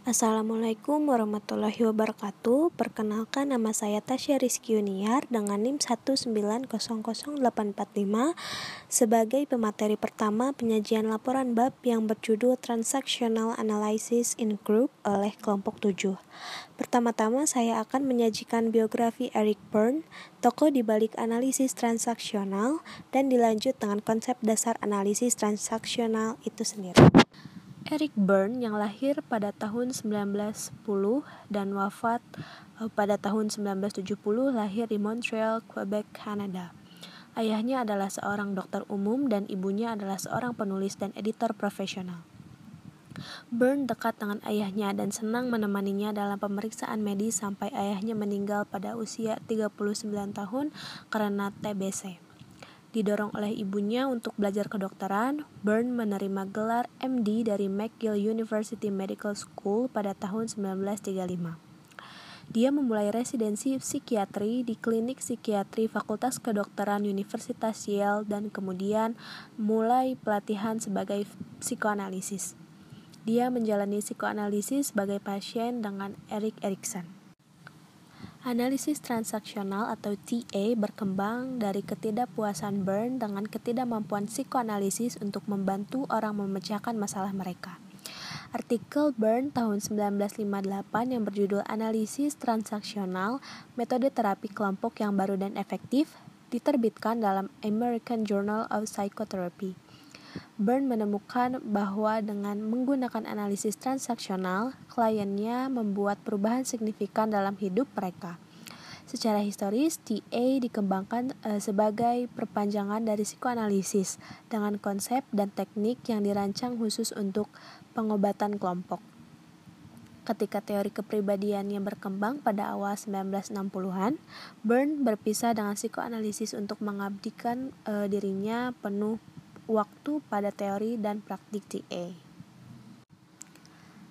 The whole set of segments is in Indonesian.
Assalamualaikum warahmatullahi wabarakatuh. Perkenalkan nama saya Tasya Rizky Uniar dengan NIM 1900845 sebagai pemateri pertama penyajian laporan bab yang berjudul Transactional Analysis in Group oleh kelompok 7. Pertama-tama saya akan menyajikan biografi Eric Berne, tokoh di balik analisis transaksional dan dilanjut dengan konsep dasar analisis transaksional itu sendiri. Eric Berne yang lahir pada tahun 1910 dan wafat eh, pada tahun 1970 lahir di Montreal, Quebec, Kanada. Ayahnya adalah seorang dokter umum dan ibunya adalah seorang penulis dan editor profesional. Berne dekat dengan ayahnya dan senang menemaninya dalam pemeriksaan medis sampai ayahnya meninggal pada usia 39 tahun karena TBC. Didorong oleh ibunya untuk belajar kedokteran, Byrne menerima gelar MD dari McGill University Medical School pada tahun 1935. Dia memulai residensi psikiatri di klinik psikiatri Fakultas Kedokteran Universitas Yale dan kemudian mulai pelatihan sebagai psikoanalisis. Dia menjalani psikoanalisis sebagai pasien dengan Erik Erikson. Analisis transaksional atau TA berkembang dari ketidakpuasan Byrne dengan ketidakmampuan psikoanalisis untuk membantu orang memecahkan masalah mereka. Artikel Byrne tahun 1958 yang berjudul Analisis Transaksional, Metode Terapi Kelompok yang Baru dan Efektif diterbitkan dalam American Journal of Psychotherapy. Byrne menemukan bahwa dengan menggunakan analisis transaksional, kliennya membuat perubahan signifikan dalam hidup mereka. Secara historis, TA dikembangkan e, sebagai perpanjangan dari psikoanalisis dengan konsep dan teknik yang dirancang khusus untuk pengobatan kelompok. Ketika teori kepribadiannya berkembang pada awal 1960-an, Byrne berpisah dengan psikoanalisis untuk mengabdikan e, dirinya penuh waktu pada teori dan praktik TA.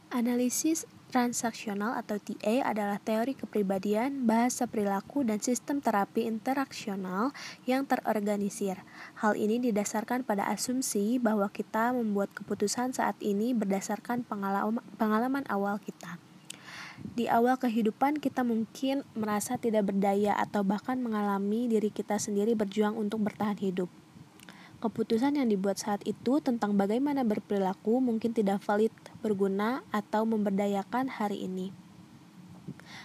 Analisis transaksional atau TA adalah teori kepribadian, bahasa perilaku, dan sistem terapi interaksional yang terorganisir. Hal ini didasarkan pada asumsi bahwa kita membuat keputusan saat ini berdasarkan pengalaman, awal kita. Di awal kehidupan, kita mungkin merasa tidak berdaya atau bahkan mengalami diri kita sendiri berjuang untuk bertahan hidup. Keputusan yang dibuat saat itu tentang bagaimana berperilaku mungkin tidak valid, berguna, atau memberdayakan hari ini.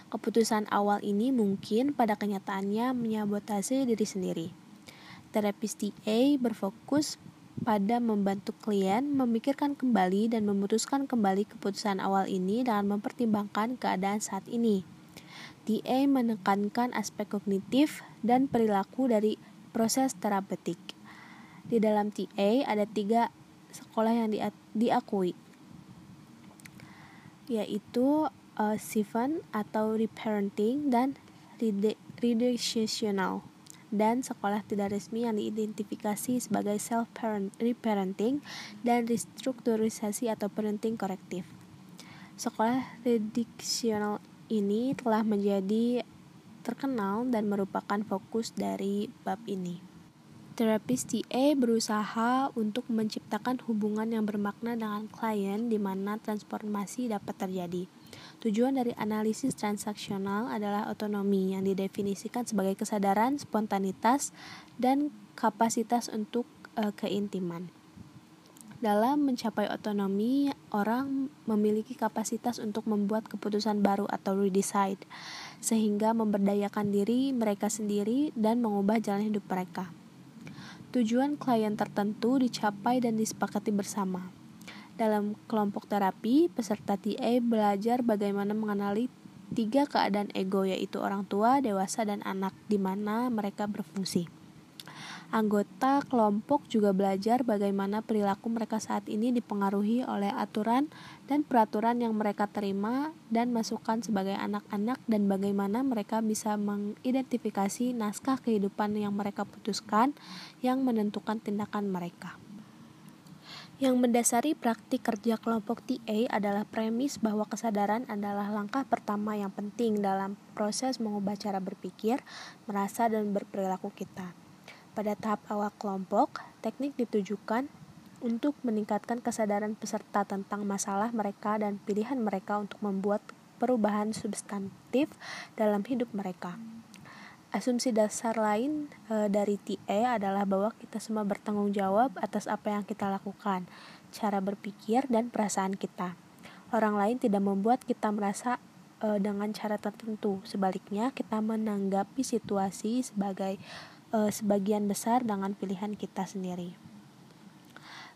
Keputusan awal ini mungkin pada kenyataannya menyabotase diri sendiri. Terapis TA berfokus pada membantu klien memikirkan kembali dan memutuskan kembali keputusan awal ini dengan mempertimbangkan keadaan saat ini. TA menekankan aspek kognitif dan perilaku dari proses terapeutik. Di dalam TA ada tiga sekolah yang diakui, yaitu uh, Sivan atau reparenting dan redecisional dan sekolah tidak resmi yang diidentifikasi sebagai self reparenting dan restrukturisasi atau parenting korektif. Sekolah redictional ini telah menjadi terkenal dan merupakan fokus dari bab ini. Terapis TA berusaha untuk menciptakan hubungan yang bermakna dengan klien di mana transformasi dapat terjadi. Tujuan dari analisis transaksional adalah otonomi yang didefinisikan sebagai kesadaran, spontanitas, dan kapasitas untuk e, keintiman. Dalam mencapai otonomi, orang memiliki kapasitas untuk membuat keputusan baru atau redecide, sehingga memberdayakan diri mereka sendiri dan mengubah jalan hidup mereka. Tujuan klien tertentu dicapai dan disepakati bersama. Dalam kelompok terapi, peserta TA belajar bagaimana mengenali tiga keadaan ego yaitu orang tua, dewasa, dan anak di mana mereka berfungsi. Anggota kelompok juga belajar bagaimana perilaku mereka saat ini dipengaruhi oleh aturan dan peraturan yang mereka terima dan masukkan sebagai anak-anak dan bagaimana mereka bisa mengidentifikasi naskah kehidupan yang mereka putuskan yang menentukan tindakan mereka. Yang mendasari praktik kerja kelompok TA adalah premis bahwa kesadaran adalah langkah pertama yang penting dalam proses mengubah cara berpikir, merasa, dan berperilaku kita. Pada tahap awal kelompok, teknik ditujukan untuk meningkatkan kesadaran peserta tentang masalah mereka dan pilihan mereka untuk membuat perubahan substantif dalam hidup mereka. Asumsi dasar lain e, dari TE adalah bahwa kita semua bertanggung jawab atas apa yang kita lakukan, cara berpikir, dan perasaan kita. Orang lain tidak membuat kita merasa e, dengan cara tertentu. Sebaliknya, kita menanggapi situasi sebagai e, sebagian besar dengan pilihan kita sendiri.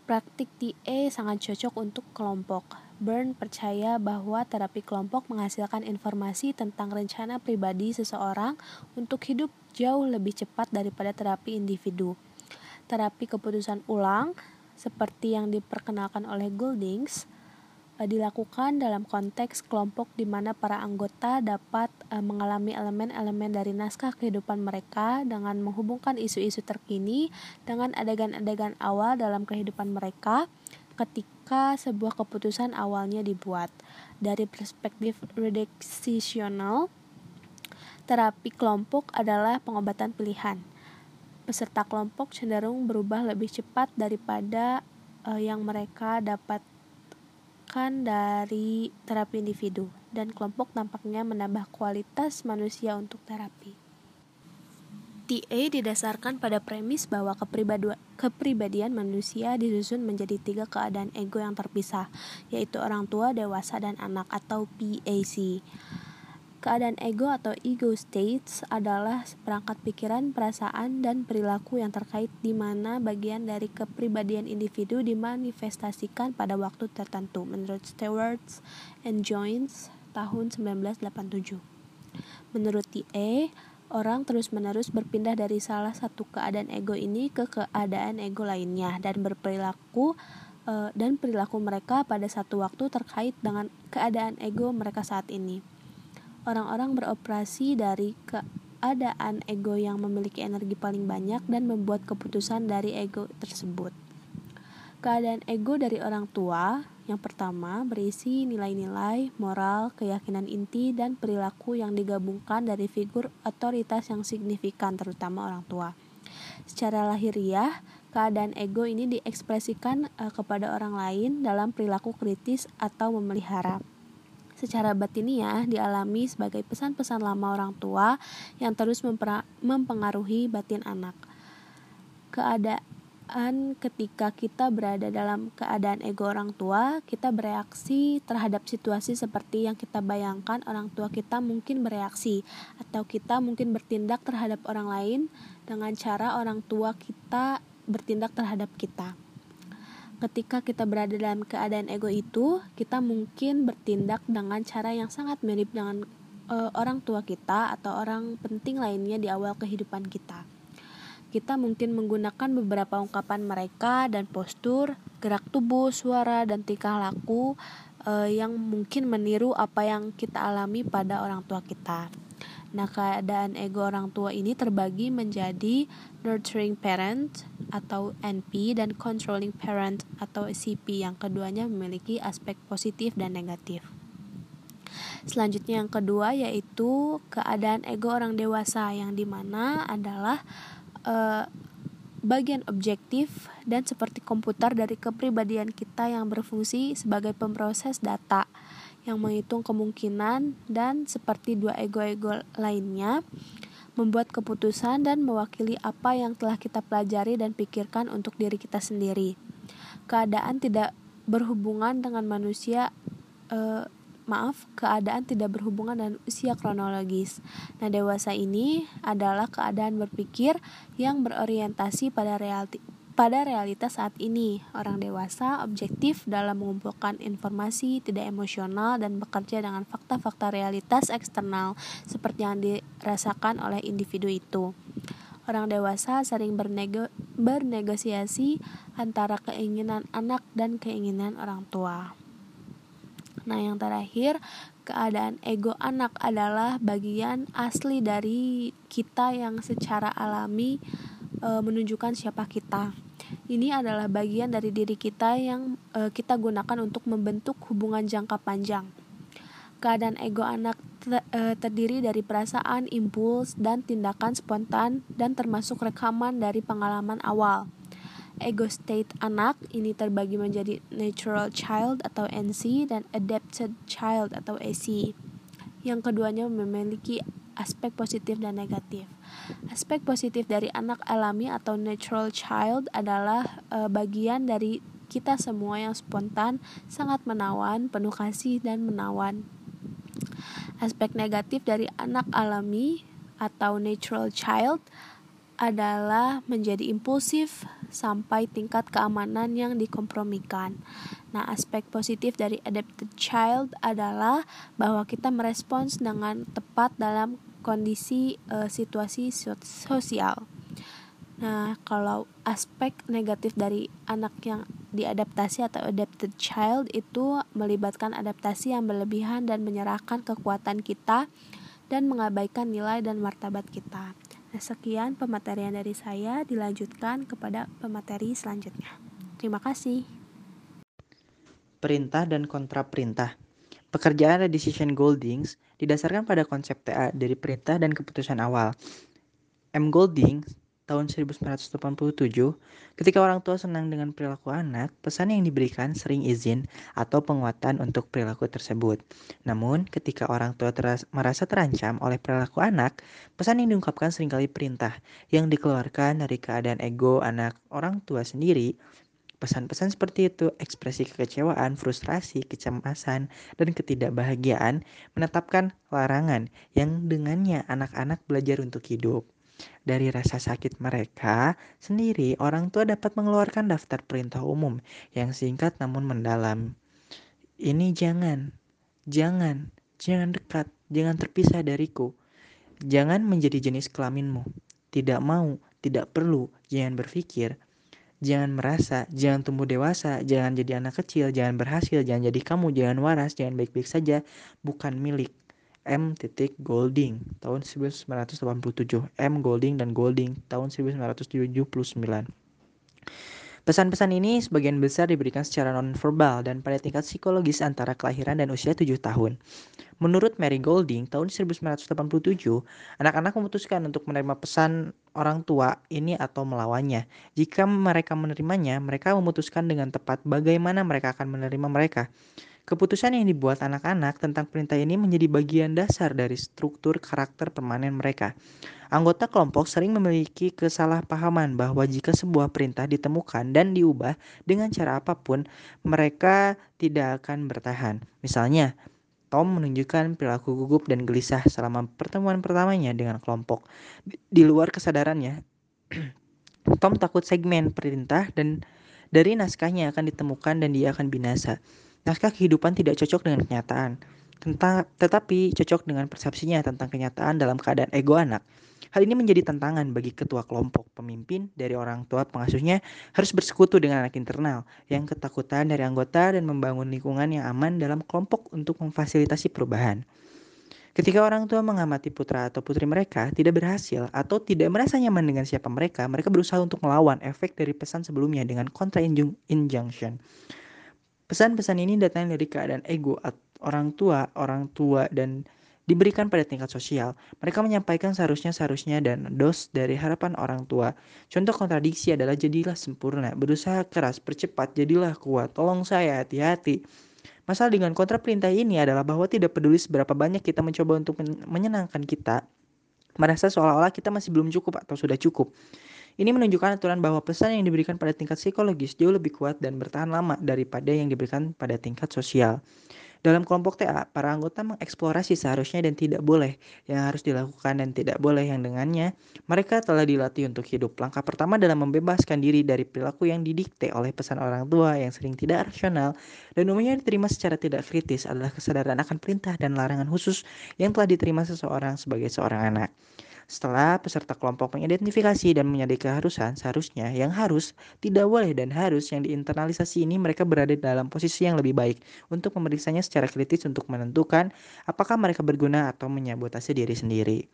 Praktik TE sangat cocok untuk kelompok Byrne percaya bahwa terapi kelompok menghasilkan informasi tentang rencana pribadi seseorang untuk hidup jauh lebih cepat daripada terapi individu. Terapi keputusan ulang, seperti yang diperkenalkan oleh Goldings, dilakukan dalam konteks kelompok di mana para anggota dapat eh, mengalami elemen-elemen dari naskah kehidupan mereka dengan menghubungkan isu-isu terkini dengan adegan-adegan awal dalam kehidupan mereka ketika sebuah keputusan awalnya dibuat. Dari perspektif redaksional, terapi kelompok adalah pengobatan pilihan. Peserta kelompok cenderung berubah lebih cepat daripada uh, yang mereka dapatkan dari terapi individu, dan kelompok tampaknya menambah kualitas manusia untuk terapi. TA didasarkan pada premis bahwa kepribadian manusia disusun menjadi tiga keadaan ego yang terpisah, yaitu orang tua, dewasa, dan anak atau PAC. Keadaan ego atau ego states adalah seperangkat pikiran, perasaan, dan perilaku yang terkait di mana bagian dari kepribadian individu dimanifestasikan pada waktu tertentu menurut Stewart and Jones tahun 1987. Menurut TA, orang terus-menerus berpindah dari salah satu keadaan ego ini ke keadaan ego lainnya dan berperilaku uh, dan perilaku mereka pada satu waktu terkait dengan keadaan ego mereka saat ini. Orang-orang beroperasi dari keadaan ego yang memiliki energi paling banyak dan membuat keputusan dari ego tersebut. Keadaan ego dari orang tua yang pertama berisi nilai-nilai, moral, keyakinan inti, dan perilaku yang digabungkan dari figur otoritas yang signifikan, terutama orang tua. Secara lahiriah, keadaan ego ini diekspresikan uh, kepada orang lain dalam perilaku kritis atau memelihara. Secara batiniah dialami sebagai pesan-pesan lama orang tua yang terus mempengaruhi batin anak. Keadaan ketika kita berada dalam keadaan ego orang tua, kita bereaksi terhadap situasi seperti yang kita bayangkan orang tua kita mungkin bereaksi, atau kita mungkin bertindak terhadap orang lain dengan cara orang tua kita bertindak terhadap kita. Ketika kita berada dalam keadaan ego itu, kita mungkin bertindak dengan cara yang sangat mirip dengan uh, orang tua kita atau orang penting lainnya di awal kehidupan kita kita mungkin menggunakan beberapa ungkapan mereka dan postur, gerak tubuh, suara, dan tingkah laku uh, yang mungkin meniru apa yang kita alami pada orang tua kita. Nah, keadaan ego orang tua ini terbagi menjadi nurturing parent atau NP dan controlling parent atau CP yang keduanya memiliki aspek positif dan negatif. Selanjutnya yang kedua yaitu keadaan ego orang dewasa yang di mana adalah uh, bagian objektif dan seperti komputer dari kepribadian kita yang berfungsi sebagai pemroses data yang menghitung kemungkinan dan seperti dua ego-ego lainnya membuat keputusan dan mewakili apa yang telah kita pelajari dan pikirkan untuk diri kita sendiri. Keadaan tidak berhubungan dengan manusia uh, maaf, keadaan tidak berhubungan dengan usia kronologis. Nah, dewasa ini adalah keadaan berpikir yang berorientasi pada realiti pada realitas saat ini, orang dewasa objektif dalam mengumpulkan informasi, tidak emosional, dan bekerja dengan fakta-fakta realitas eksternal seperti yang dirasakan oleh individu itu. Orang dewasa sering bernego bernegosiasi antara keinginan anak dan keinginan orang tua. Nah, yang terakhir, keadaan ego anak adalah bagian asli dari kita yang secara alami e, menunjukkan siapa kita. Ini adalah bagian dari diri kita yang e, kita gunakan untuk membentuk hubungan jangka panjang. Keadaan ego anak e, terdiri dari perasaan, impuls, dan tindakan spontan dan termasuk rekaman dari pengalaman awal. ego state anak ini terbagi menjadi natural child atau NC dan adapted child atau AC. Yang keduanya memiliki aspek positif dan negatif. Aspek positif dari anak alami atau natural child adalah e, bagian dari kita semua yang spontan, sangat menawan, penuh kasih dan menawan. Aspek negatif dari anak alami atau natural child adalah menjadi impulsif sampai tingkat keamanan yang dikompromikan. Nah, aspek positif dari adapted child adalah bahwa kita merespons dengan tepat dalam kondisi uh, situasi sosial. Nah, kalau aspek negatif dari anak yang diadaptasi atau adapted child itu melibatkan adaptasi yang berlebihan dan menyerahkan kekuatan kita dan mengabaikan nilai dan martabat kita. Nah, sekian pematerian dari saya, dilanjutkan kepada pemateri selanjutnya. Terima kasih. Perintah dan kontra perintah. Pekerjaan decision Goldings didasarkan pada konsep TA dari perintah dan keputusan awal. M. Goldings tahun 1987, ketika orang tua senang dengan perilaku anak, pesan yang diberikan sering izin atau penguatan untuk perilaku tersebut. Namun, ketika orang tua teras merasa terancam oleh perilaku anak, pesan yang diungkapkan sering kali perintah yang dikeluarkan dari keadaan ego anak orang tua sendiri Pesan-pesan seperti itu, ekspresi kekecewaan, frustrasi, kecemasan, dan ketidakbahagiaan menetapkan larangan yang dengannya anak-anak belajar untuk hidup. Dari rasa sakit mereka sendiri, orang tua dapat mengeluarkan daftar perintah umum yang singkat namun mendalam. Ini jangan, jangan, jangan dekat, jangan terpisah dariku. Jangan menjadi jenis kelaminmu. Tidak mau, tidak perlu, jangan berpikir. Jangan merasa, jangan tumbuh dewasa, jangan jadi anak kecil, jangan berhasil, jangan jadi kamu, jangan waras, jangan baik-baik saja, bukan milik. M. Golding tahun 1987 M. Golding dan Golding tahun 1979 Pesan-pesan ini sebagian besar diberikan secara non-verbal dan pada tingkat psikologis antara kelahiran dan usia 7 tahun. Menurut Mary Golding, tahun 1987, anak-anak memutuskan untuk menerima pesan orang tua ini atau melawannya. Jika mereka menerimanya, mereka memutuskan dengan tepat bagaimana mereka akan menerima mereka. Keputusan yang dibuat anak-anak tentang perintah ini menjadi bagian dasar dari struktur karakter permanen mereka. Anggota kelompok sering memiliki kesalahpahaman bahwa jika sebuah perintah ditemukan dan diubah dengan cara apa pun, mereka tidak akan bertahan. Misalnya, Tom menunjukkan perilaku gugup dan gelisah selama pertemuan pertamanya dengan kelompok. Di luar kesadarannya, Tom takut segmen perintah dan dari naskahnya akan ditemukan dan dia akan binasa. Naskah kehidupan tidak cocok dengan kenyataan, tentang, tetapi cocok dengan persepsinya tentang kenyataan dalam keadaan ego anak. Hal ini menjadi tantangan bagi ketua kelompok pemimpin dari orang tua pengasuhnya harus bersekutu dengan anak internal yang ketakutan dari anggota dan membangun lingkungan yang aman dalam kelompok untuk memfasilitasi perubahan. Ketika orang tua mengamati putra atau putri mereka tidak berhasil atau tidak merasa nyaman dengan siapa mereka, mereka berusaha untuk melawan efek dari pesan sebelumnya dengan contra injunction. Pesan-pesan ini datang dari keadaan ego orang tua, orang tua dan diberikan pada tingkat sosial. Mereka menyampaikan seharusnya-seharusnya dan dos dari harapan orang tua. Contoh kontradiksi adalah jadilah sempurna, berusaha keras, percepat, jadilah kuat, tolong saya, hati-hati. Masalah dengan kontra perintah ini adalah bahwa tidak peduli seberapa banyak kita mencoba untuk menyenangkan kita, merasa seolah-olah kita masih belum cukup atau sudah cukup. Ini menunjukkan aturan bahwa pesan yang diberikan pada tingkat psikologis jauh lebih kuat dan bertahan lama daripada yang diberikan pada tingkat sosial. Dalam kelompok TA, para anggota mengeksplorasi seharusnya dan tidak boleh yang harus dilakukan dan tidak boleh yang dengannya. Mereka telah dilatih untuk hidup. Langkah pertama dalam membebaskan diri dari perilaku yang didikte oleh pesan orang tua yang sering tidak rasional dan umumnya diterima secara tidak kritis adalah kesadaran akan perintah dan larangan khusus yang telah diterima seseorang sebagai seorang anak. Setelah peserta kelompok mengidentifikasi dan menyadari keharusan, seharusnya yang harus, tidak boleh dan harus yang diinternalisasi ini mereka berada dalam posisi yang lebih baik untuk memeriksanya secara kritis untuk menentukan apakah mereka berguna atau menyabotase diri sendiri.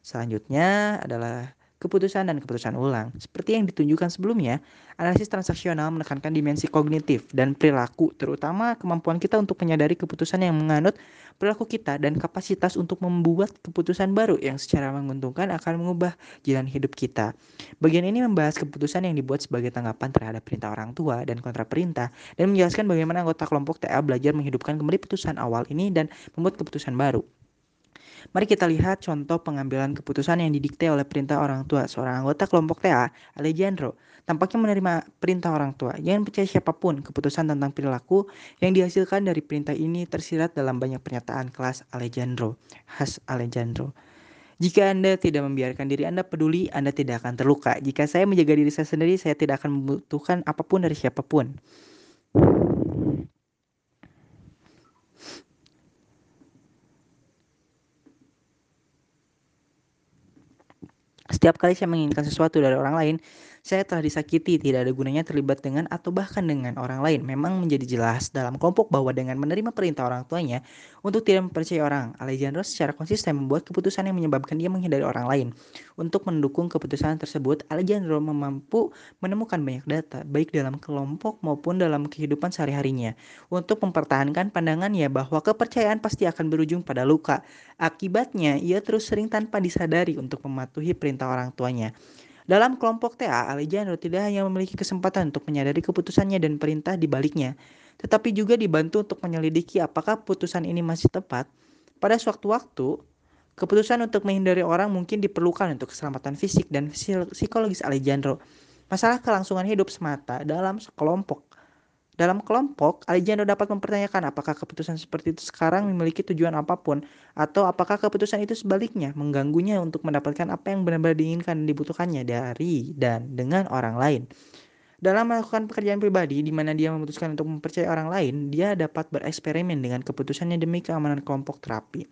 Selanjutnya adalah keputusan, dan keputusan ulang. Seperti yang ditunjukkan sebelumnya, analisis transaksional menekankan dimensi kognitif dan perilaku, terutama kemampuan kita untuk menyadari keputusan yang menganut perilaku kita dan kapasitas untuk membuat keputusan baru yang secara menguntungkan akan mengubah jalan hidup kita. Bagian ini membahas keputusan yang dibuat sebagai tanggapan terhadap perintah orang tua dan kontra perintah, dan menjelaskan bagaimana anggota kelompok TA belajar menghidupkan kembali putusan awal ini dan membuat keputusan baru. Mari kita lihat contoh pengambilan keputusan yang didikte oleh perintah orang tua seorang anggota kelompok TA, Alejandro. Tampaknya menerima perintah orang tua. Jangan percaya siapa pun keputusan tentang perilaku yang dihasilkan dari perintah ini tersirat dalam banyak pernyataan kelas Alejandro, khas Alejandro. Jika Anda tidak membiarkan diri Anda peduli, Anda tidak akan terluka. Jika saya menjaga diri saya sendiri, saya tidak akan membutuhkan apa pun dari siapa pun. Setiap kali saya menginginkan sesuatu dari orang lain, saya telah disakiti, tidak ada gunanya terlibat dengan atau bahkan dengan orang lain. Memang menjadi jelas dalam kelompok bahwa dengan menerima perintah orang tuanya untuk tidak mempercayai orang, Alejandro secara konsisten membuat keputusan yang menyebabkan dia menghindari orang lain. Untuk mendukung keputusan tersebut, Alejandro mampu menemukan banyak data, baik dalam kelompok maupun dalam kehidupan sehari-harinya, untuk mempertahankan pandangannya bahwa kepercayaan pasti akan berujung pada luka. Akibatnya, ia terus sering tanpa disadari untuk mematuhi perintah orang tuanya. Dalam kelompok TA, Alejandro tidak hanya memiliki kesempatan untuk menyadari keputusannya dan perintah di baliknya, tetapi juga dibantu untuk menyelidiki apakah putusan ini masih tepat. Pada suatu waktu, keputusan untuk menghindari orang mungkin diperlukan untuk keselamatan fisik dan psikologis Alejandro. Masalah kelangsungan hidup semata dalam sekelompok dalam kelompok, Alejandro dapat mempertanyakan apakah keputusan seperti itu sekarang memiliki tujuan apa pun, atau apakah keputusan itu sebaliknya mengganggunya untuk mendapatkan apa yang benar-benar diinginkan dan dibutuhkannya dari dan dengan orang lain. Dalam melakukan pekerjaan pribadi di mana dia memutuskan untuk mempercayai orang lain, dia dapat bereksperimen dengan keputusannya demi keamanan kelompok terapi.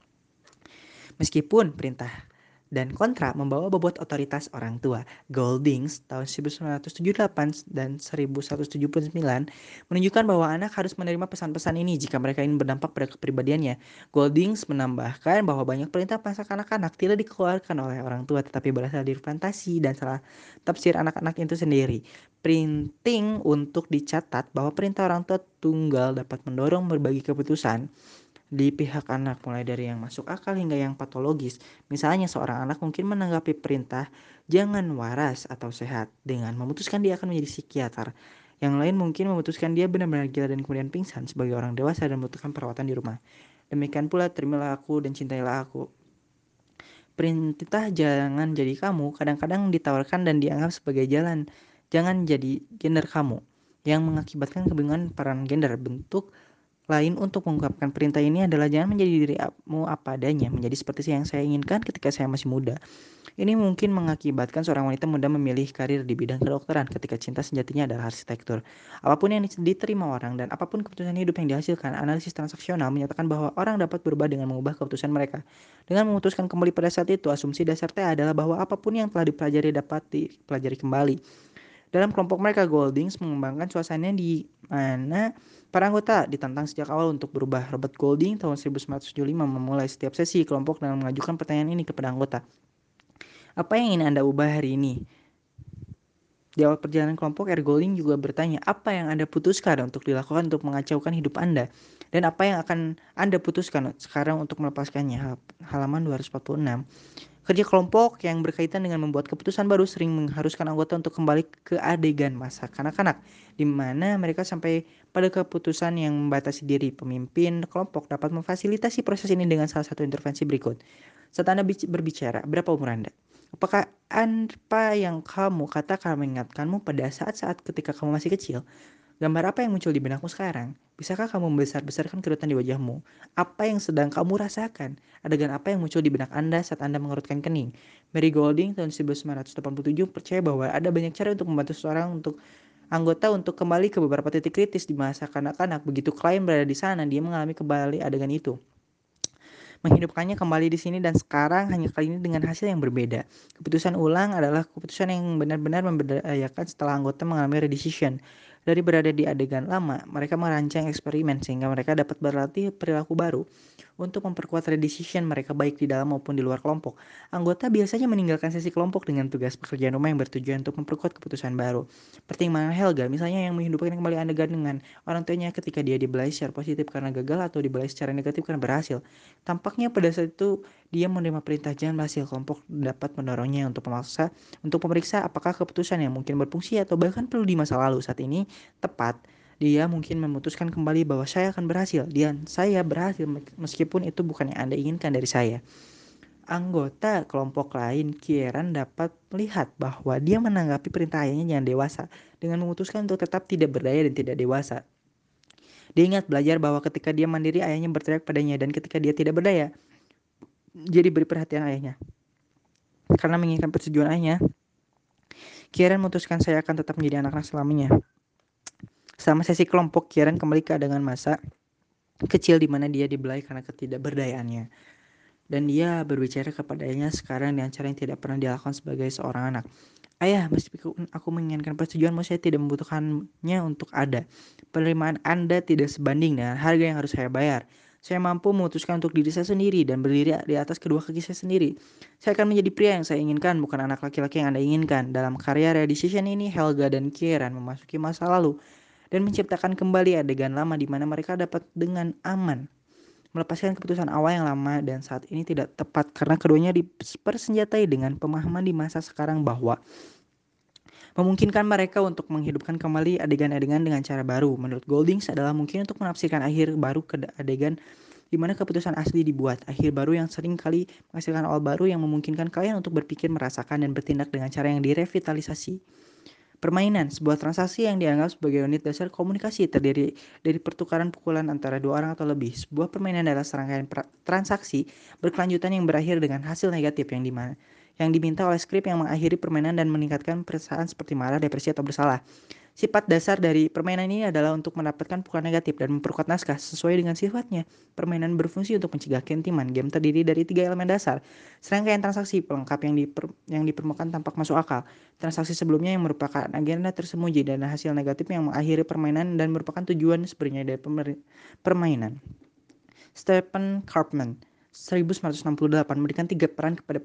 Meskipun perintah dan kontra membawa bobot otoritas orang tua. Goldings tahun 1978 dan 1179 menunjukkan bahwa anak harus menerima pesan-pesan ini jika mereka ingin berdampak pada kepribadiannya. Goldings menambahkan bahwa banyak perintah pasak anak-anak tidak dikeluarkan oleh orang tua tetapi berasal dari fantasi dan salah tafsir anak-anak itu sendiri. Printing untuk dicatat bahwa perintah orang tua tunggal dapat mendorong berbagi keputusan di pihak anak mulai dari yang masuk akal hingga yang patologis. Misalnya seorang anak mungkin menanggapi perintah jangan waras atau sehat dengan memutuskan dia akan menjadi psikiater. Yang lain mungkin memutuskan dia benar-benar gila dan kemudian pingsan sebagai orang dewasa dan membutuhkan perawatan di rumah. Demikian pula terimalah aku dan cintailah aku. Perintah jangan jadi kamu kadang-kadang ditawarkan dan dianggap sebagai jalan. Jangan jadi gender kamu yang mengakibatkan kebingungan peran gender bentuk lain untuk mengungkapkan perintah ini adalah jangan menjadi dirimu apa adanya, menjadi seperti yang saya inginkan ketika saya masih muda. Ini mungkin mengakibatkan seorang wanita muda memilih karir di bidang kedokteran ketika cinta sejatinya adalah arsitektur. Apa pun yang diterima orang dan apa pun keputusan hidup yang dihasilkan, analisis transaksional menyatakan bahwa orang dapat berubah dengan mengubah keputusan mereka. Dengan memutuskan kembali pada saat itu, asumsi dasar T adalah bahwa apa pun yang telah dipelajari dapat dipelajari kembali. Dalam kelompok mereka, Goldings mengembangkan suasana di mana Para anggota ditantang sejak awal untuk berubah. Robert Golding tahun 1975 memulai setiap sesi kelompok dengan mengajukan pertanyaan ini kepada anggota. Apa yang ingin Anda ubah hari ini? Di awal perjalanan kelompok, R. Golding juga bertanya, apa yang Anda putuskan untuk dilakukan untuk mengacaukan hidup Anda? Dan apa yang akan Anda putuskan sekarang untuk melepaskannya? Halaman 246. Kerja kelompok yang berkaitan dengan membuat keputusan baru sering mengharuskan anggota untuk kembali ke adegan masa kanak-kanak, di mana mereka sampai pada keputusan yang membatasi diri. Pemimpin kelompok dapat memfasilitasi proses ini dengan salah satu intervensi berikut. Saat Anda berbicara, berapa umur Anda? Apakah apa yang kamu katakan mengingatkanmu pada saat-saat ketika kamu masih kecil? Gambar apa yang muncul di benakmu sekarang? Bisakah kamu membesar-besarkan kerutan di wajahmu? Apa yang sedang kamu rasakan? Adegan apa yang muncul di benak Anda saat Anda mengerutkan kening? Mary Golding tahun 1987 percaya bahwa ada banyak cara untuk membantu seseorang untuk anggota untuk kembali ke beberapa titik kritis di masa kanak-kanak. Begitu klien berada di sana, dia mengalami kembali adegan itu menghidupkannya kembali di sini dan sekarang hanya kali ini dengan hasil yang berbeda. Keputusan ulang adalah keputusan yang benar-benar memberdayakan setelah anggota mengalami redecision Dari berada di adegan lama, mereka merancang eksperimen sehingga mereka dapat berlatih perilaku baru untuk memperkuat decision mereka baik di dalam maupun di luar kelompok. Anggota biasanya meninggalkan sesi kelompok dengan tugas pekerjaan rumah yang bertujuan untuk memperkuat keputusan baru. Pertimbangan Helga misalnya yang menghidupkan kembali adegan dengan orang tuanya ketika dia dibelai secara positif karena gagal atau dibelai secara negatif karena berhasil. Tampaknya pada saat itu dia menerima perintah jangan berhasil kelompok dapat mendorongnya untuk memaksa untuk memeriksa apakah keputusan yang mungkin berfungsi atau bahkan perlu di masa lalu saat ini tepat, dia mungkin memutuskan kembali bahwa saya akan berhasil dan saya berhasil meskipun itu bukan yang Anda inginkan dari saya. Anggota kelompok lain Kieran dapat melihat bahwa dia menanggapi perintah ayahnya yang dewasa dengan memutuskan untuk tetap tidak berdaya dan tidak dewasa. Dia ingat belajar bahwa ketika dia mandiri ayahnya berteriak padanya dan ketika dia tidak berdaya, jadi beri perhatian ayahnya. Karena menginginkan persetujuan ayahnya, Kieran memutuskan saya akan tetap menjadi anak-anak selamanya. Selama sesi kelompok, Kieran kembali ke adegan masa kecil di mana dia dibelai karena ketidakberdayaannya. Dan dia berbicara kepadanya sekarang dengan cara yang tidak pernah dilakukan sebagai seorang anak. Ayah, meskipun aku menginginkan persetujuanmu, saya tidak membutuhkannya untuk ada. Penerimaan Anda tidak sebanding dengan harga yang harus saya bayar. Saya mampu memutuskan untuk diri saya sendiri dan berdiri di atas kedua kaki saya sendiri. Saya akan menjadi pria yang saya inginkan, bukan anak laki-laki yang Anda inginkan. Dalam karya Redecision ini, Helga dan Kieran memasuki masa lalu dan menciptakan kembali adegan lama di mana mereka dapat dengan aman melepaskan keputusan awal yang lama dan saat ini tidak tepat karena keduanya dipersenjatai dengan pemahaman di masa sekarang bahwa memungkinkan mereka untuk menghidupkan kembali adegan-adegan dengan cara baru. Menurut Goldings adalah mungkin untuk menafsirkan akhir baru ke adegan di mana keputusan asli dibuat. Akhir baru yang sering kali menghasilkan awal baru yang memungkinkan kalian untuk berpikir, merasakan, dan bertindak dengan cara yang direvitalisasi. Permainan, sebuah transaksi yang dianggap sebagai unit dasar komunikasi terdiri dari pertukaran pukulan antara dua orang atau lebih. Sebuah permainan adalah serangkaian transaksi berkelanjutan yang berakhir dengan hasil negatif yang di mana yang diminta oleh skrip yang mengakhiri permainan dan meningkatkan perasaan seperti marah, depresi, atau bersalah. Sifat dasar dari permainan ini adalah untuk mendapatkan pukulan negatif dan memperkuat naskah sesuai dengan sifatnya. Permainan berfungsi untuk mencegah kentiman. Game terdiri dari tiga elemen dasar. Serangkaian transaksi pelengkap yang, diper, yang dipermukaan tampak masuk akal. Transaksi sebelumnya yang merupakan agenda tersembunyi dan hasil negatif yang mengakhiri permainan dan merupakan tujuan sebenarnya dari permainan. Stephen Karpman 1968 memberikan tiga peran kepada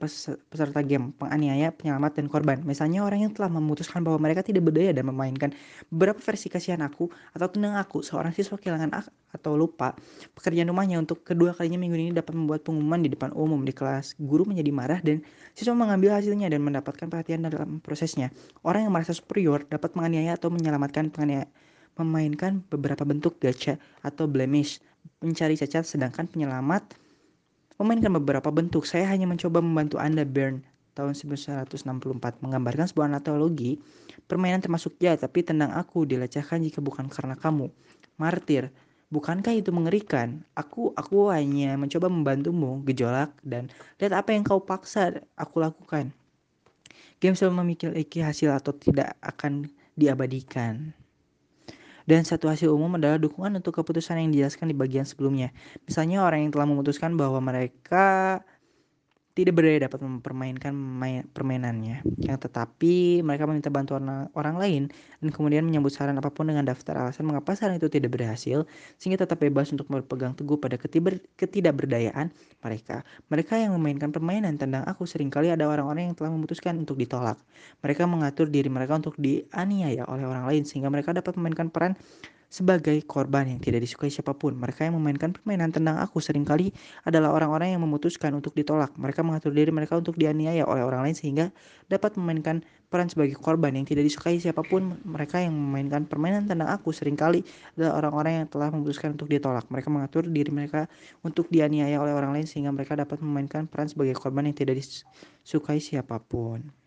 peserta game, penganiaya, penyelamat, dan korban. Misalnya orang yang telah memutuskan bahwa mereka tidak berdaya dan memainkan beberapa versi kasihan aku atau tentang aku, seorang siswa kehilangan atau lupa. Pekerjaan rumahnya untuk kedua kalinya minggu ini dapat membuat pengumuman di depan umum di kelas. Guru menjadi marah dan siswa mengambil hasilnya dan mendapatkan perhatian dalam prosesnya. Orang yang merasa superior dapat menganiaya atau menyelamatkan penganiaya memainkan beberapa bentuk gacha atau blemish, mencari cacat sedangkan penyelamat memainkan beberapa bentuk. Saya hanya mencoba membantu Anda, Bern, tahun 1964, menggambarkan sebuah analogi permainan termasuk ya, tapi tendang aku dilecehkan jika bukan karena kamu. Martir, bukankah itu mengerikan? Aku aku hanya mencoba membantumu, gejolak, dan lihat apa yang kau paksa aku lakukan. Game selalu memiliki hasil atau tidak akan diabadikan. Dan satu hasil umum adalah dukungan untuk keputusan yang dijelaskan di bagian sebelumnya. Misalnya orang yang telah memutuskan bahwa mereka tidak berdaya dapat mempermainkan permainannya. Yang tetapi mereka meminta bantuan orang lain dan kemudian menyambut saran apa pun dengan daftar alasan mengapa saran itu tidak berhasil sehingga tetap bebas untuk berpegang teguh pada ketidakberdayaan mereka. Mereka yang memainkan permainan tendang aku sering kali ada orang-orang yang telah memutuskan untuk ditolak. Mereka mengatur diri mereka untuk dianiaya oleh orang lain sehingga mereka dapat memainkan peran sebagai korban yang tidak disukai siapa pun. Mereka yang memainkan permainan tendang aku sering kali adalah orang-orang yang memutuskan untuk ditolak. Mereka mengatur diri mereka untuk dianiaya oleh orang lain sehingga dapat memainkan peran sebagai korban yang tidak disukai siapa pun. Mereka yang memainkan permainan tendang aku sering kali adalah orang-orang yang telah memutuskan untuk ditolak. Mereka mengatur diri mereka untuk dianiaya oleh orang lain sehingga mereka dapat memainkan peran sebagai korban yang tidak disukai siapa pun.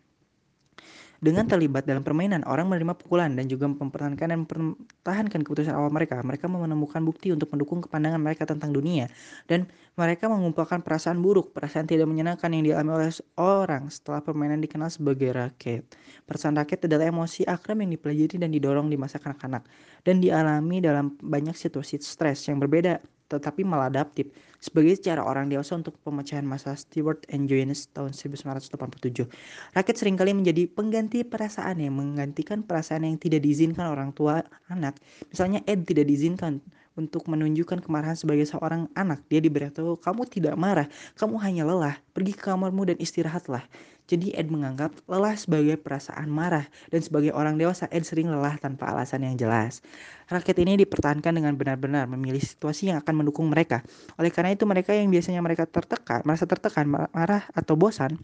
Dengan terlibat dalam permainan, orang menerima pukulan dan juga mempertahankan dan mempertahankan keputusan awal mereka. Mereka menemukan bukti untuk mendukung kepandangan mereka tentang dunia. Dan mereka mengumpulkan perasaan buruk, perasaan tidak menyenangkan yang dialami oleh orang setelah permainan dikenal sebagai raket. Perasaan raket adalah emosi akrab yang dipelajari dan didorong di masa kanak-kanak. Dan dialami dalam banyak situasi stres yang berbeda tetapi maladaptif sebagai cara orang dewasa untuk pemecahan masalah Stewart and Jones tahun 1987. Rakyat sering kali menjadi pengganti perasaan yang menggantikan perasaan yang tidak diizinkan orang tua anak. Misalnya Ed tidak diizinkan untuk menunjukkan kemarahan sebagai seorang anak. Dia diberitahu, kamu tidak marah, kamu hanya lelah, pergi ke kamarmu dan istirahatlah. Jadi Ed menganggap lelah sebagai perasaan marah dan sebagai orang dewasa Ed sering lelah tanpa alasan yang jelas. Rakyat ini dipertahankan dengan benar-benar memilih situasi yang akan mendukung mereka. Oleh karena itu mereka yang biasanya mereka tertekan, merasa tertekan, marah atau bosan,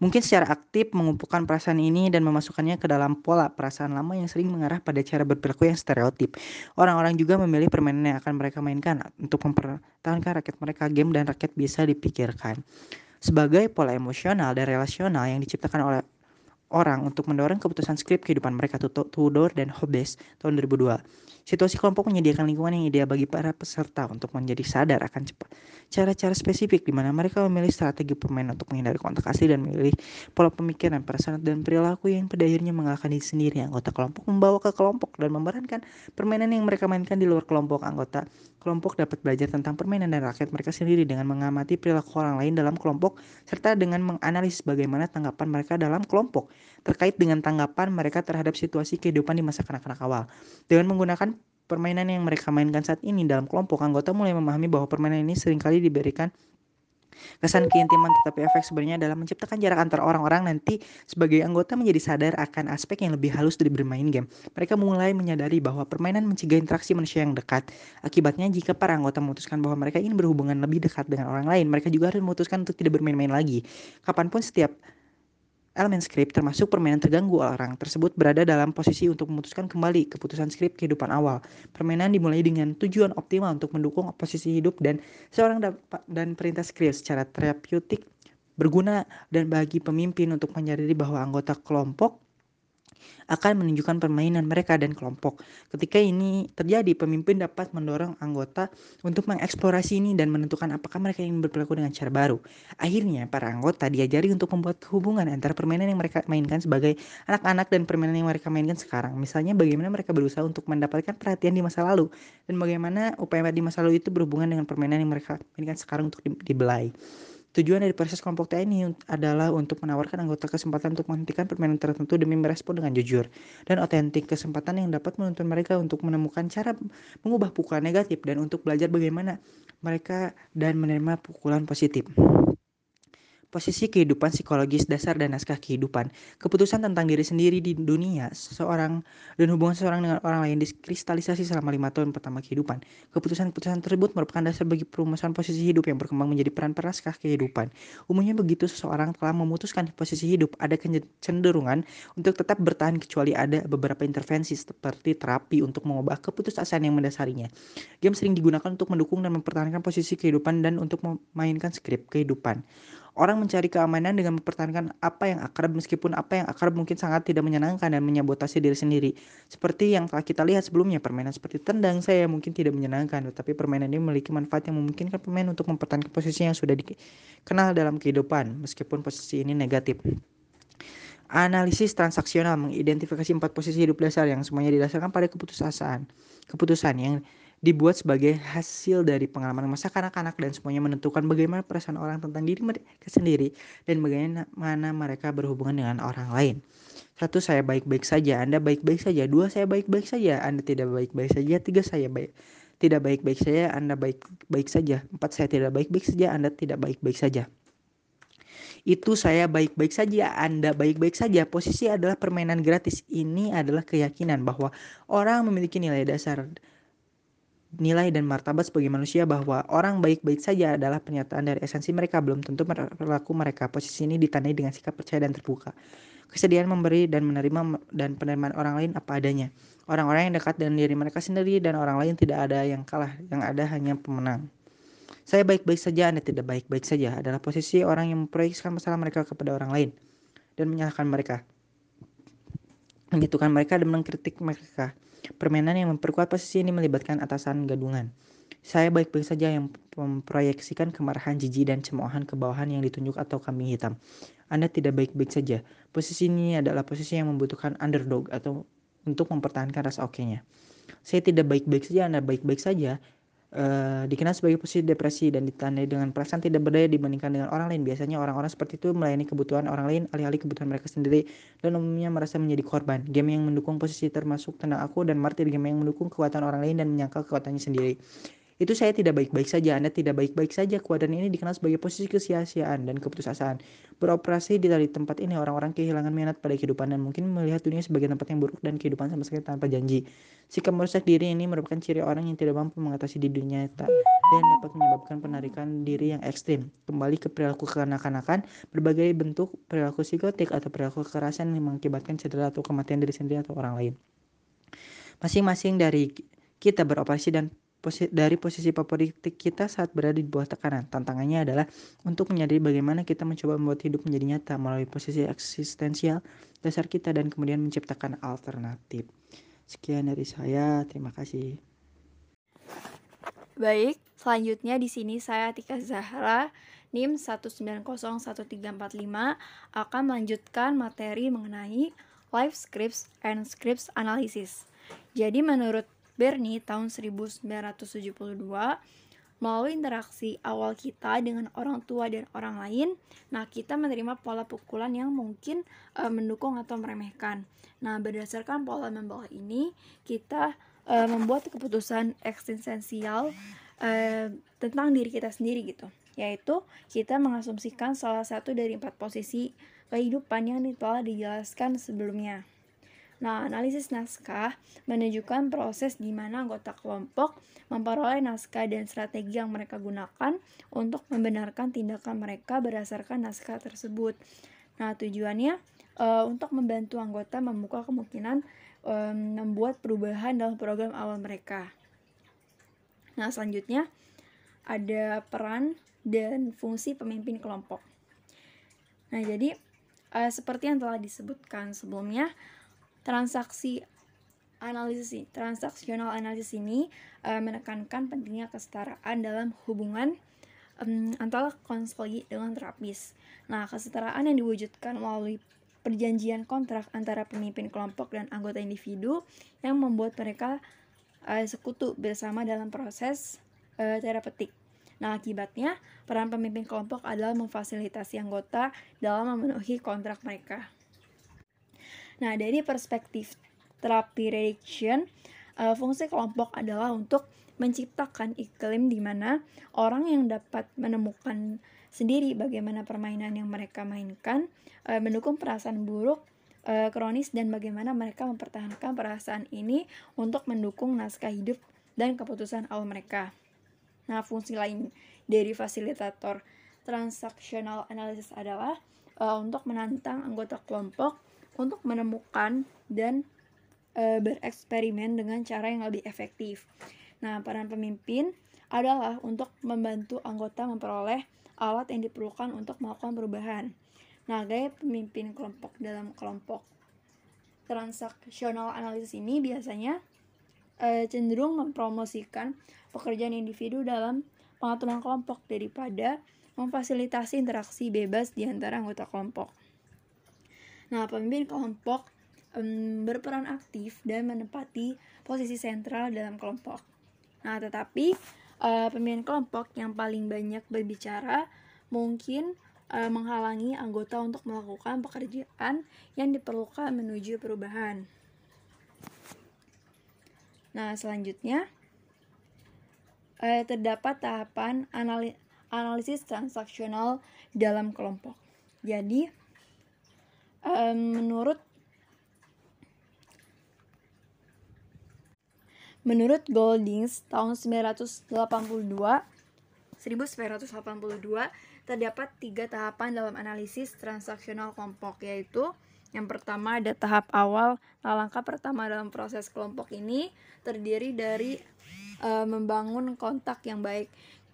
Mungkin secara aktif mengumpulkan perasaan ini dan memasukkannya ke dalam pola perasaan lama yang sering mengarah pada cara berperilaku yang stereotip. Orang-orang juga memilih permainan yang akan mereka mainkan untuk mempertahankan rakyat mereka game dan rakyat bisa dipikirkan. Sebagai pola emosional dan relasional yang diciptakan oleh orang untuk mendorong keputusan skrip kehidupan mereka Tudor dan Hobbes tahun 2002. Situasi kelompok menyediakan lingkungan yang ideal bagi para peserta untuk menjadi sadar akan cepat cara-cara spesifik di mana mereka memilih strategi permainan untuk menghindari kontak asli dan memilih pola pemikiran, perasaan dan perilaku yang pada akhirnya mengalahkan diri sendiri. Anggota kelompok membawa ke kelompok dan memerankan permainan yang mereka mainkan di luar kelompok. Anggota kelompok dapat belajar tentang permainan dan rakyat mereka sendiri dengan mengamati perilaku orang lain dalam kelompok serta dengan menganalisis bagaimana tanggapan mereka dalam kelompok terkait dengan tanggapan mereka terhadap situasi kehidupan di masa kanak-kanak awal. Dengan menggunakan permainan yang mereka mainkan saat ini dalam kelompok, anggota mulai memahami bahwa permainan ini sering kali diberikan Kesan keintiman tetapi efek sebenarnya adalah menciptakan jarak antara orang-orang nanti sebagai anggota menjadi sadar akan aspek yang lebih halus dari bermain game. Mereka mulai menyadari bahwa permainan mencegah interaksi manusia yang dekat. Akibatnya jika para anggota memutuskan bahwa mereka ingin berhubungan lebih dekat dengan orang lain, mereka juga harus memutuskan untuk tidak bermain-main lagi. Kapan pun setiap Elemen skrip termasuk permainan terganggu orang tersebut berada dalam posisi untuk memutuskan kembali keputusan skrip kehidupan awal. Permainan dimulai dengan tujuan optimal untuk mendukung posisi hidup dan seorang dan perintah skrip secara terapeutik berguna dan bagi pemimpin untuk menyadari bahwa anggota kelompok akan menunjukkan permainan mereka dan kelompok. Ketika ini terjadi, pemimpin dapat mendorong anggota untuk mengeksplorasi ini dan menentukan apakah mereka ingin berperilaku dengan cara baru. Akhirnya, para anggota diajari untuk membuat hubungan antara permainan yang mereka mainkan sebagai anak-anak dan permainan yang mereka mainkan sekarang. Misalnya, bagaimana mereka berusaha untuk mendapatkan perhatian di masa lalu dan bagaimana upaya di masa lalu itu berhubungan dengan permainan yang mereka mainkan sekarang untuk dibelai. Tujuan dari proses kelompok TNI adalah untuk menawarkan anggota kesempatan untuk menghentikan permainan tertentu demi merespon dengan jujur dan otentik kesempatan yang dapat menuntun mereka untuk menemukan cara mengubah pukulan negatif dan untuk belajar bagaimana mereka dan menerima pukulan positif posisi kehidupan psikologis dasar dan naskah kehidupan, keputusan tentang diri sendiri di dunia seseorang dan hubungan seseorang dengan orang lain dikristalisasi selama lima tahun pertama kehidupan. Keputusan-keputusan tersebut merupakan dasar bagi perumusan posisi hidup yang berkembang menjadi peran naskah kehidupan. Umumnya begitu seseorang telah memutuskan posisi hidup, ada kecenderungan untuk tetap bertahan kecuali ada beberapa intervensi seperti terapi untuk mengubah keputusasaan yang mendasarinya. Game sering digunakan untuk mendukung dan mempertahankan posisi kehidupan dan untuk memainkan skrip kehidupan. Orang mencari keamanan dengan mempertahankan apa yang akrab meskipun apa yang akrab mungkin sangat tidak menyenangkan dan menyabotasi diri sendiri. Seperti yang telah kita lihat sebelumnya, permainan seperti tendang saya mungkin tidak menyenangkan, tetapi permainan ini memiliki manfaat yang memungkinkan pemain untuk mempertahankan posisi yang sudah dikenal dalam kehidupan, meskipun posisi ini negatif. Analisis transaksional mengidentifikasi empat posisi hidup dasar yang semuanya didasarkan pada keputusan, keputusan yang dibuat sebagai hasil dari pengalaman masa kanak-kanak dan semuanya menentukan bagaimana perasaan orang tentang diri mereka sendiri dan bagaimana mereka berhubungan dengan orang lain. Satu, saya baik-baik saja, Anda baik-baik saja. Dua, saya baik-baik saja, Anda tidak baik-baik saja. Tiga, saya baik tidak baik-baik saja, Anda baik-baik saja. Empat, saya tidak baik-baik saja, Anda tidak baik-baik saja. Itu saya baik-baik saja, Anda baik-baik saja. Posisi adalah permainan gratis. Ini adalah keyakinan bahwa orang memiliki nilai dasar nilai dan martabat sebagai manusia bahwa orang baik-baik saja adalah pernyataan dari esensi mereka belum tentu perilaku mereka. Posisi ini ditandai dengan sikap percaya dan terbuka. Kesediaan memberi dan menerima dan penerimaan orang lain apa adanya. Orang-orang yang dekat dengan diri mereka sendiri dan orang lain tidak ada yang kalah, yang ada hanya pemenang. Saya baik-baik saja, Anda tidak baik-baik saja adalah posisi orang yang memproyeksikan masalah mereka kepada orang lain dan menyalahkan mereka. Menjatuhkan mereka dan mengkritik mereka. Permainan yang memperkuat posisi ini melibatkan atasan gadungan. Saya baik-baik saja yang memproyeksikan kemarahan, jijik, dan cemoohan ke bawahan yang ditunjuk atau kambing hitam. Anda tidak baik-baik saja. Posisi ini adalah posisi yang membutuhkan underdog atau untuk mempertahankan rasa oke-nya. Saya tidak baik-baik saja, Anda baik-baik saja uh, dikenal sebagai posisi depresi dan ditandai dengan perasaan tidak berdaya dibandingkan dengan orang lain. Biasanya orang-orang seperti itu melayani kebutuhan orang lain alih-alih kebutuhan mereka sendiri dan umumnya merasa menjadi korban. Game yang mendukung posisi termasuk tentang aku dan martir game yang mendukung kekuatan orang lain dan menyangkal kekuatannya sendiri. Itu saya tidak baik-baik saja, Anda tidak baik-baik saja. Kuadran ini dikenal sebagai posisi kesia-siaan dan keputusasaan. Beroperasi di dari tempat ini, orang-orang kehilangan minat pada kehidupan dan mungkin melihat dunia sebagai tempat yang buruk dan kehidupan sama sekali tanpa janji. Sikap merusak diri ini merupakan ciri orang yang tidak mampu mengatasi di dunia nyata dan dapat menyebabkan penarikan diri yang ekstrim. Kembali ke perilaku kekanak-kanakan, berbagai bentuk perilaku psikotik atau perilaku kekerasan yang mengakibatkan cedera atau kematian diri sendiri atau orang lain. Masing-masing dari kita beroperasi dan posi dari posisi favorit kita saat berada di bawah tekanan. Tantangannya adalah untuk menyadari bagaimana kita mencoba membuat hidup menjadi nyata melalui posisi eksistensial dasar kita dan kemudian menciptakan alternatif. Sekian dari saya, terima kasih. Baik, selanjutnya di sini saya Tika Zahra NIM 1901345 akan melanjutkan materi mengenai life scripts and scripts analysis. Jadi menurut Bernie tahun 1972 melalui interaksi awal kita dengan orang tua dan orang lain, nah kita menerima pola pukulan yang mungkin e, mendukung atau meremehkan. Nah, berdasarkan pola membawah ini, kita e, membuat keputusan eksistensial e, tentang diri kita sendiri gitu, yaitu kita mengasumsikan salah satu dari empat posisi kehidupan yang telah dijelaskan sebelumnya. Nah, analisis naskah menunjukkan proses di mana anggota kelompok memperoleh naskah dan strategi yang mereka gunakan untuk membenarkan tindakan mereka berdasarkan naskah tersebut. Nah, tujuannya uh, untuk membantu anggota membuka kemungkinan um, membuat perubahan dalam program awal mereka. Nah, selanjutnya ada peran dan fungsi pemimpin kelompok. Nah, jadi uh, seperti yang telah disebutkan sebelumnya, transaksi analisis transaksional analisis ini uh, menekankan pentingnya kesetaraan dalam hubungan um, antara konselgi dengan terapis. Nah, kesetaraan yang diwujudkan melalui perjanjian kontrak antara pemimpin kelompok dan anggota individu yang membuat mereka uh, sekutu bersama dalam proses uh, terapeutik. Nah, akibatnya peran pemimpin kelompok adalah memfasilitasi anggota dalam memenuhi kontrak mereka. Nah, dari perspektif terapi reduction, uh, fungsi kelompok adalah untuk menciptakan iklim di mana orang yang dapat menemukan sendiri bagaimana permainan yang mereka mainkan, uh, mendukung perasaan buruk uh, kronis dan bagaimana mereka mempertahankan perasaan ini untuk mendukung naskah hidup dan keputusan awal mereka. Nah, fungsi lain dari fasilitator transaksional analysis adalah uh, untuk menantang anggota kelompok untuk menemukan dan e, bereksperimen dengan cara yang lebih efektif. Nah, peran pemimpin adalah untuk membantu anggota memperoleh alat yang diperlukan untuk melakukan perubahan. Nah, gaya pemimpin kelompok dalam kelompok transaksional analisis ini biasanya e, cenderung mempromosikan pekerjaan individu dalam pengaturan kelompok daripada memfasilitasi interaksi bebas di antara anggota kelompok. Nah, pemimpin kelompok um, berperan aktif dan menempati posisi sentral dalam kelompok. Nah, tetapi uh, pemimpin kelompok yang paling banyak berbicara mungkin uh, menghalangi anggota untuk melakukan pekerjaan yang diperlukan menuju perubahan. Nah, selanjutnya uh, terdapat tahapan analisis transaksional dalam kelompok. Jadi, um, menurut menurut Goldings tahun 1982 1982 terdapat tiga tahapan dalam analisis transaksional kelompok yaitu yang pertama ada tahap awal nah langkah pertama dalam proses kelompok ini terdiri dari uh, membangun kontak yang baik.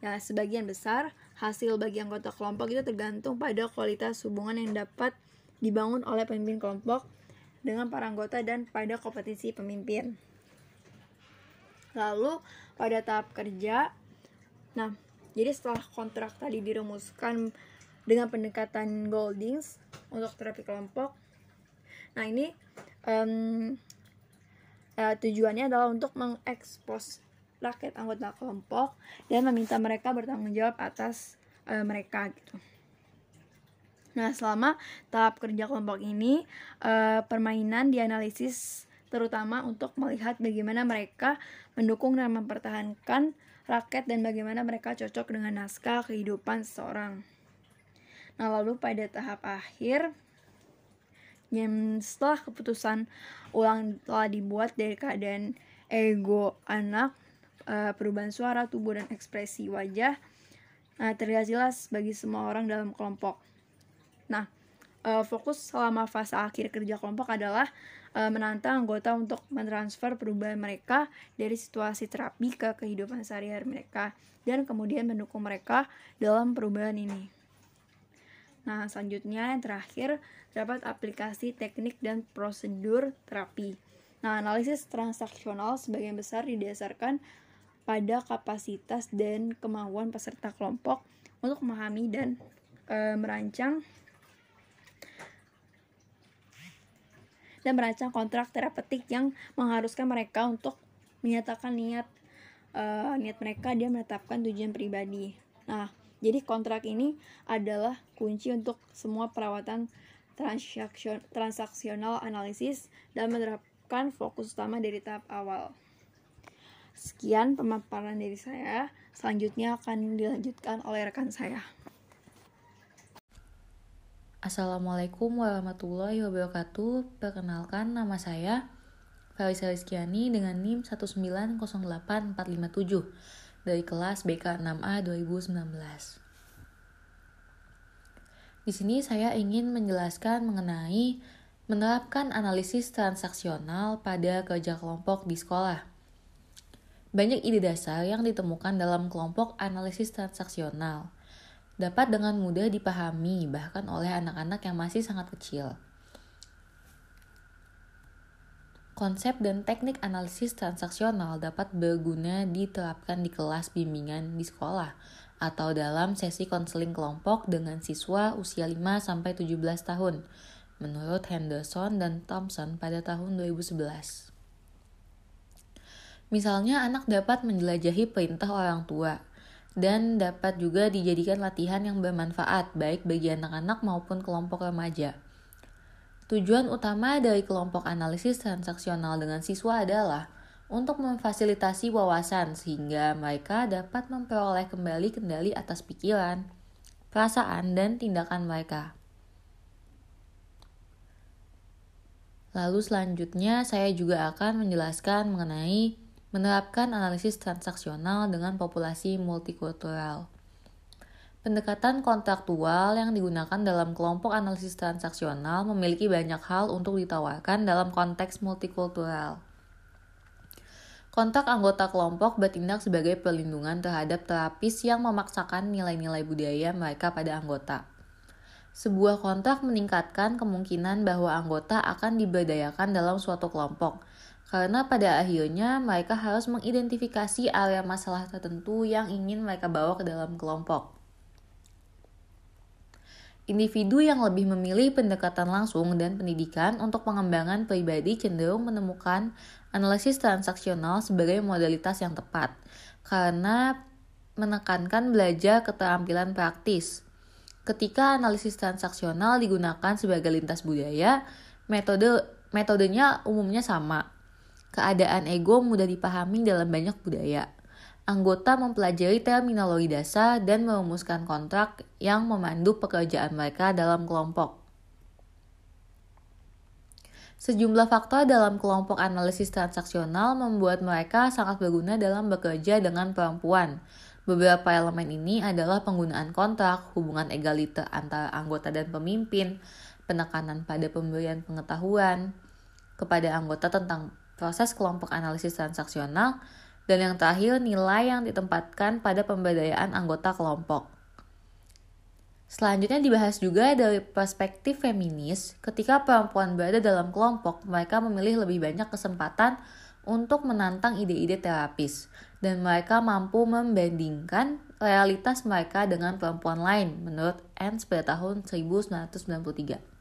Ya sebagian besar hasil bagi anggota kelompok itu tergantung pada kualitas hubungan yang dapat dibangun oleh pemimpin kelompok dengan para anggota dan pada kompetisi pemimpin. Lalu pada tahap kerja, nah jadi setelah kontrak tadi dirumuskan dengan pendekatan Goldings untuk terapi kelompok, nah ini um, uh, tujuannya adalah untuk mengekspos rakyat anggota kelompok dan meminta mereka bertanggung jawab atas uh, mereka gitu. Nah, selama tahap kerja kelompok ini, uh, permainan dianalisis terutama untuk melihat bagaimana mereka mendukung dan mempertahankan rakyat dan bagaimana mereka cocok dengan naskah kehidupan seseorang. Nah, lalu pada tahap akhir, yang setelah keputusan ulang telah dibuat dari keadaan ego anak, uh, perubahan suara, tubuh, dan ekspresi wajah, nah, terlihat jelas bagi semua orang dalam kelompok. Nah, uh, fokus selama fase akhir kerja kelompok adalah uh, menantang anggota untuk mentransfer perubahan mereka dari situasi terapi ke kehidupan sehari-hari mereka dan kemudian mendukung mereka dalam perubahan ini. Nah, selanjutnya yang terakhir terdapat aplikasi teknik dan prosedur terapi. Nah, analisis transaksional sebagian besar didasarkan pada kapasitas dan kemauan peserta kelompok untuk memahami dan e, merancang dan merancang kontrak terapeutik yang mengharuskan mereka untuk menyatakan niat e, niat mereka dan menetapkan tujuan pribadi. Nah, jadi kontrak ini adalah kunci untuk semua perawatan transaksional analisis dan menerapkan fokus utama dari tahap awal. Sekian pemaparan dari saya. Selanjutnya akan dilanjutkan oleh rekan saya. Assalamualaikum warahmatullahi wabarakatuh. Perkenalkan nama saya Felisa Rizkiani dengan NIM 1908457 dari kelas BK 6A 2019. Di sini saya ingin menjelaskan mengenai menerapkan analisis transaksional pada kerja kelompok di sekolah. Banyak ide dasar yang ditemukan dalam kelompok analisis transaksional dapat dengan mudah dipahami bahkan oleh anak-anak yang masih sangat kecil. Konsep dan teknik analisis transaksional dapat berguna diterapkan di kelas bimbingan di sekolah atau dalam sesi konseling kelompok dengan siswa usia 5-17 tahun, menurut Henderson dan Thompson pada tahun 2011. Misalnya anak dapat menjelajahi perintah orang tua, dan dapat juga dijadikan latihan yang bermanfaat baik bagi anak-anak maupun kelompok remaja. Tujuan utama dari kelompok analisis transaksional dengan siswa adalah untuk memfasilitasi wawasan sehingga mereka dapat memperoleh kembali kendali atas pikiran, perasaan, dan tindakan mereka. Lalu selanjutnya saya juga akan menjelaskan mengenai menerapkan analisis transaksional dengan populasi multikultural. Pendekatan kontraktual yang digunakan dalam kelompok analisis transaksional memiliki banyak hal untuk ditawarkan dalam konteks multikultural. Kontrak anggota kelompok bertindak sebagai perlindungan terhadap terapis yang memaksakan nilai-nilai budaya mereka pada anggota. Sebuah kontrak meningkatkan kemungkinan bahwa anggota akan diberdayakan dalam suatu kelompok, karena pada akhirnya mereka harus mengidentifikasi area masalah tertentu yang ingin mereka bawa ke dalam kelompok. Individu yang lebih memilih pendekatan langsung dan pendidikan untuk pengembangan pribadi cenderung menemukan analisis transaksional sebagai modalitas yang tepat, karena menekankan belajar keterampilan praktis. Ketika analisis transaksional digunakan sebagai lintas budaya, metode metodenya umumnya sama. Keadaan ego mudah dipahami dalam banyak budaya anggota mempelajari terminologi dasar dan merumuskan kontrak yang memandu pekerjaan mereka dalam kelompok. Sejumlah faktor dalam kelompok analisis transaksional membuat mereka sangat berguna dalam bekerja dengan perempuan. Beberapa elemen ini adalah penggunaan kontrak, hubungan egaliter antara anggota dan pemimpin, penekanan pada pemberian pengetahuan kepada anggota tentang proses kelompok analisis transaksional, dan yang terakhir, nilai yang ditempatkan pada pemberdayaan anggota kelompok. Selanjutnya dibahas juga dari perspektif feminis, ketika perempuan berada dalam kelompok, mereka memilih lebih banyak kesempatan untuk menantang ide-ide terapis, dan mereka mampu membandingkan realitas mereka dengan perempuan lain, menurut Ernst pada tahun 1993.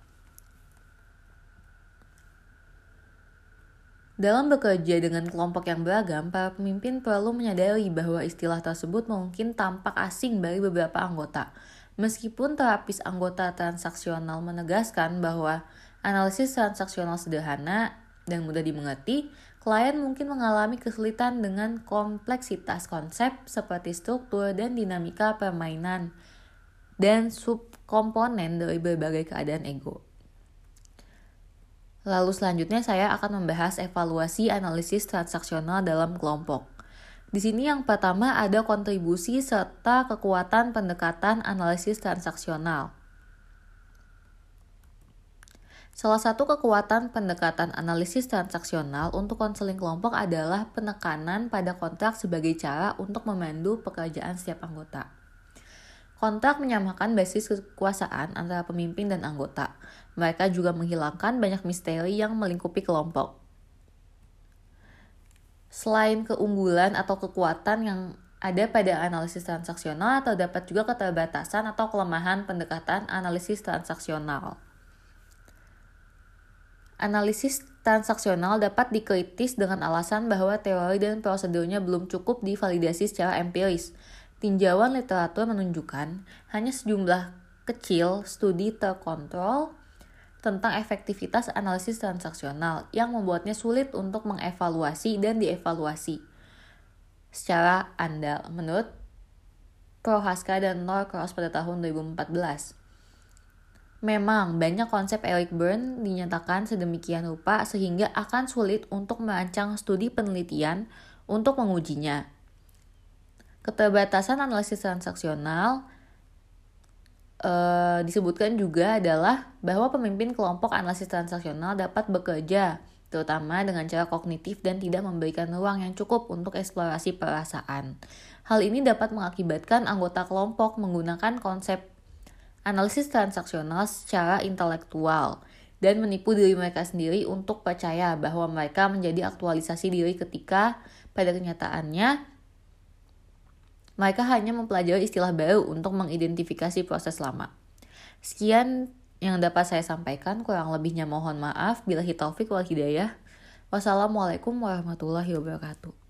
Dalam bekerja dengan kelompok yang beragam, para pemimpin perlu menyadari bahwa istilah tersebut mungkin tampak asing bagi beberapa anggota. Meskipun terapis anggota transaksional menegaskan bahwa analisis transaksional sederhana dan mudah dimengerti, klien mungkin mengalami kesulitan dengan kompleksitas konsep seperti struktur dan dinamika permainan dan subkomponen dari berbagai keadaan ego. Lalu selanjutnya saya akan membahas evaluasi analisis transaksional dalam kelompok. Di sini yang pertama ada kontribusi serta kekuatan pendekatan analisis transaksional. Salah satu kekuatan pendekatan analisis transaksional untuk konseling kelompok adalah penekanan pada kontrak sebagai cara untuk memandu pekerjaan setiap anggota. Kontrak menyamakan basis kekuasaan antara pemimpin dan anggota. Mereka juga menghilangkan banyak misteri yang melingkupi kelompok. Selain keunggulan atau kekuatan yang ada pada analisis transaksional, terdapat juga keterbatasan atau kelemahan pendekatan analisis transaksional. Analisis transaksional dapat dikritis dengan alasan bahwa teori dan prosedurnya belum cukup divalidasi secara empiris, Tinjauan literatur menunjukkan hanya sejumlah kecil studi terkontrol tentang efektivitas analisis transaksional yang membuatnya sulit untuk mengevaluasi dan dievaluasi secara andal menurut Prohaska dan Norcross pada tahun 2014. Memang banyak konsep Eric Byrne dinyatakan sedemikian rupa sehingga akan sulit untuk merancang studi penelitian untuk mengujinya. Keterbatasan analisis transaksional e, disebutkan juga adalah bahwa pemimpin kelompok analisis transaksional dapat bekerja terutama dengan cara kognitif dan tidak memberikan ruang yang cukup untuk eksplorasi perasaan. Hal ini dapat mengakibatkan anggota kelompok menggunakan konsep analisis transaksional secara intelektual dan menipu diri mereka sendiri untuk percaya bahwa mereka menjadi aktualisasi diri ketika pada kenyataannya mereka hanya mempelajari istilah baru untuk mengidentifikasi proses lama. Sekian yang dapat saya sampaikan, kurang lebihnya mohon maaf. Bila taufik wal hidayah. Wassalamualaikum warahmatullahi wabarakatuh.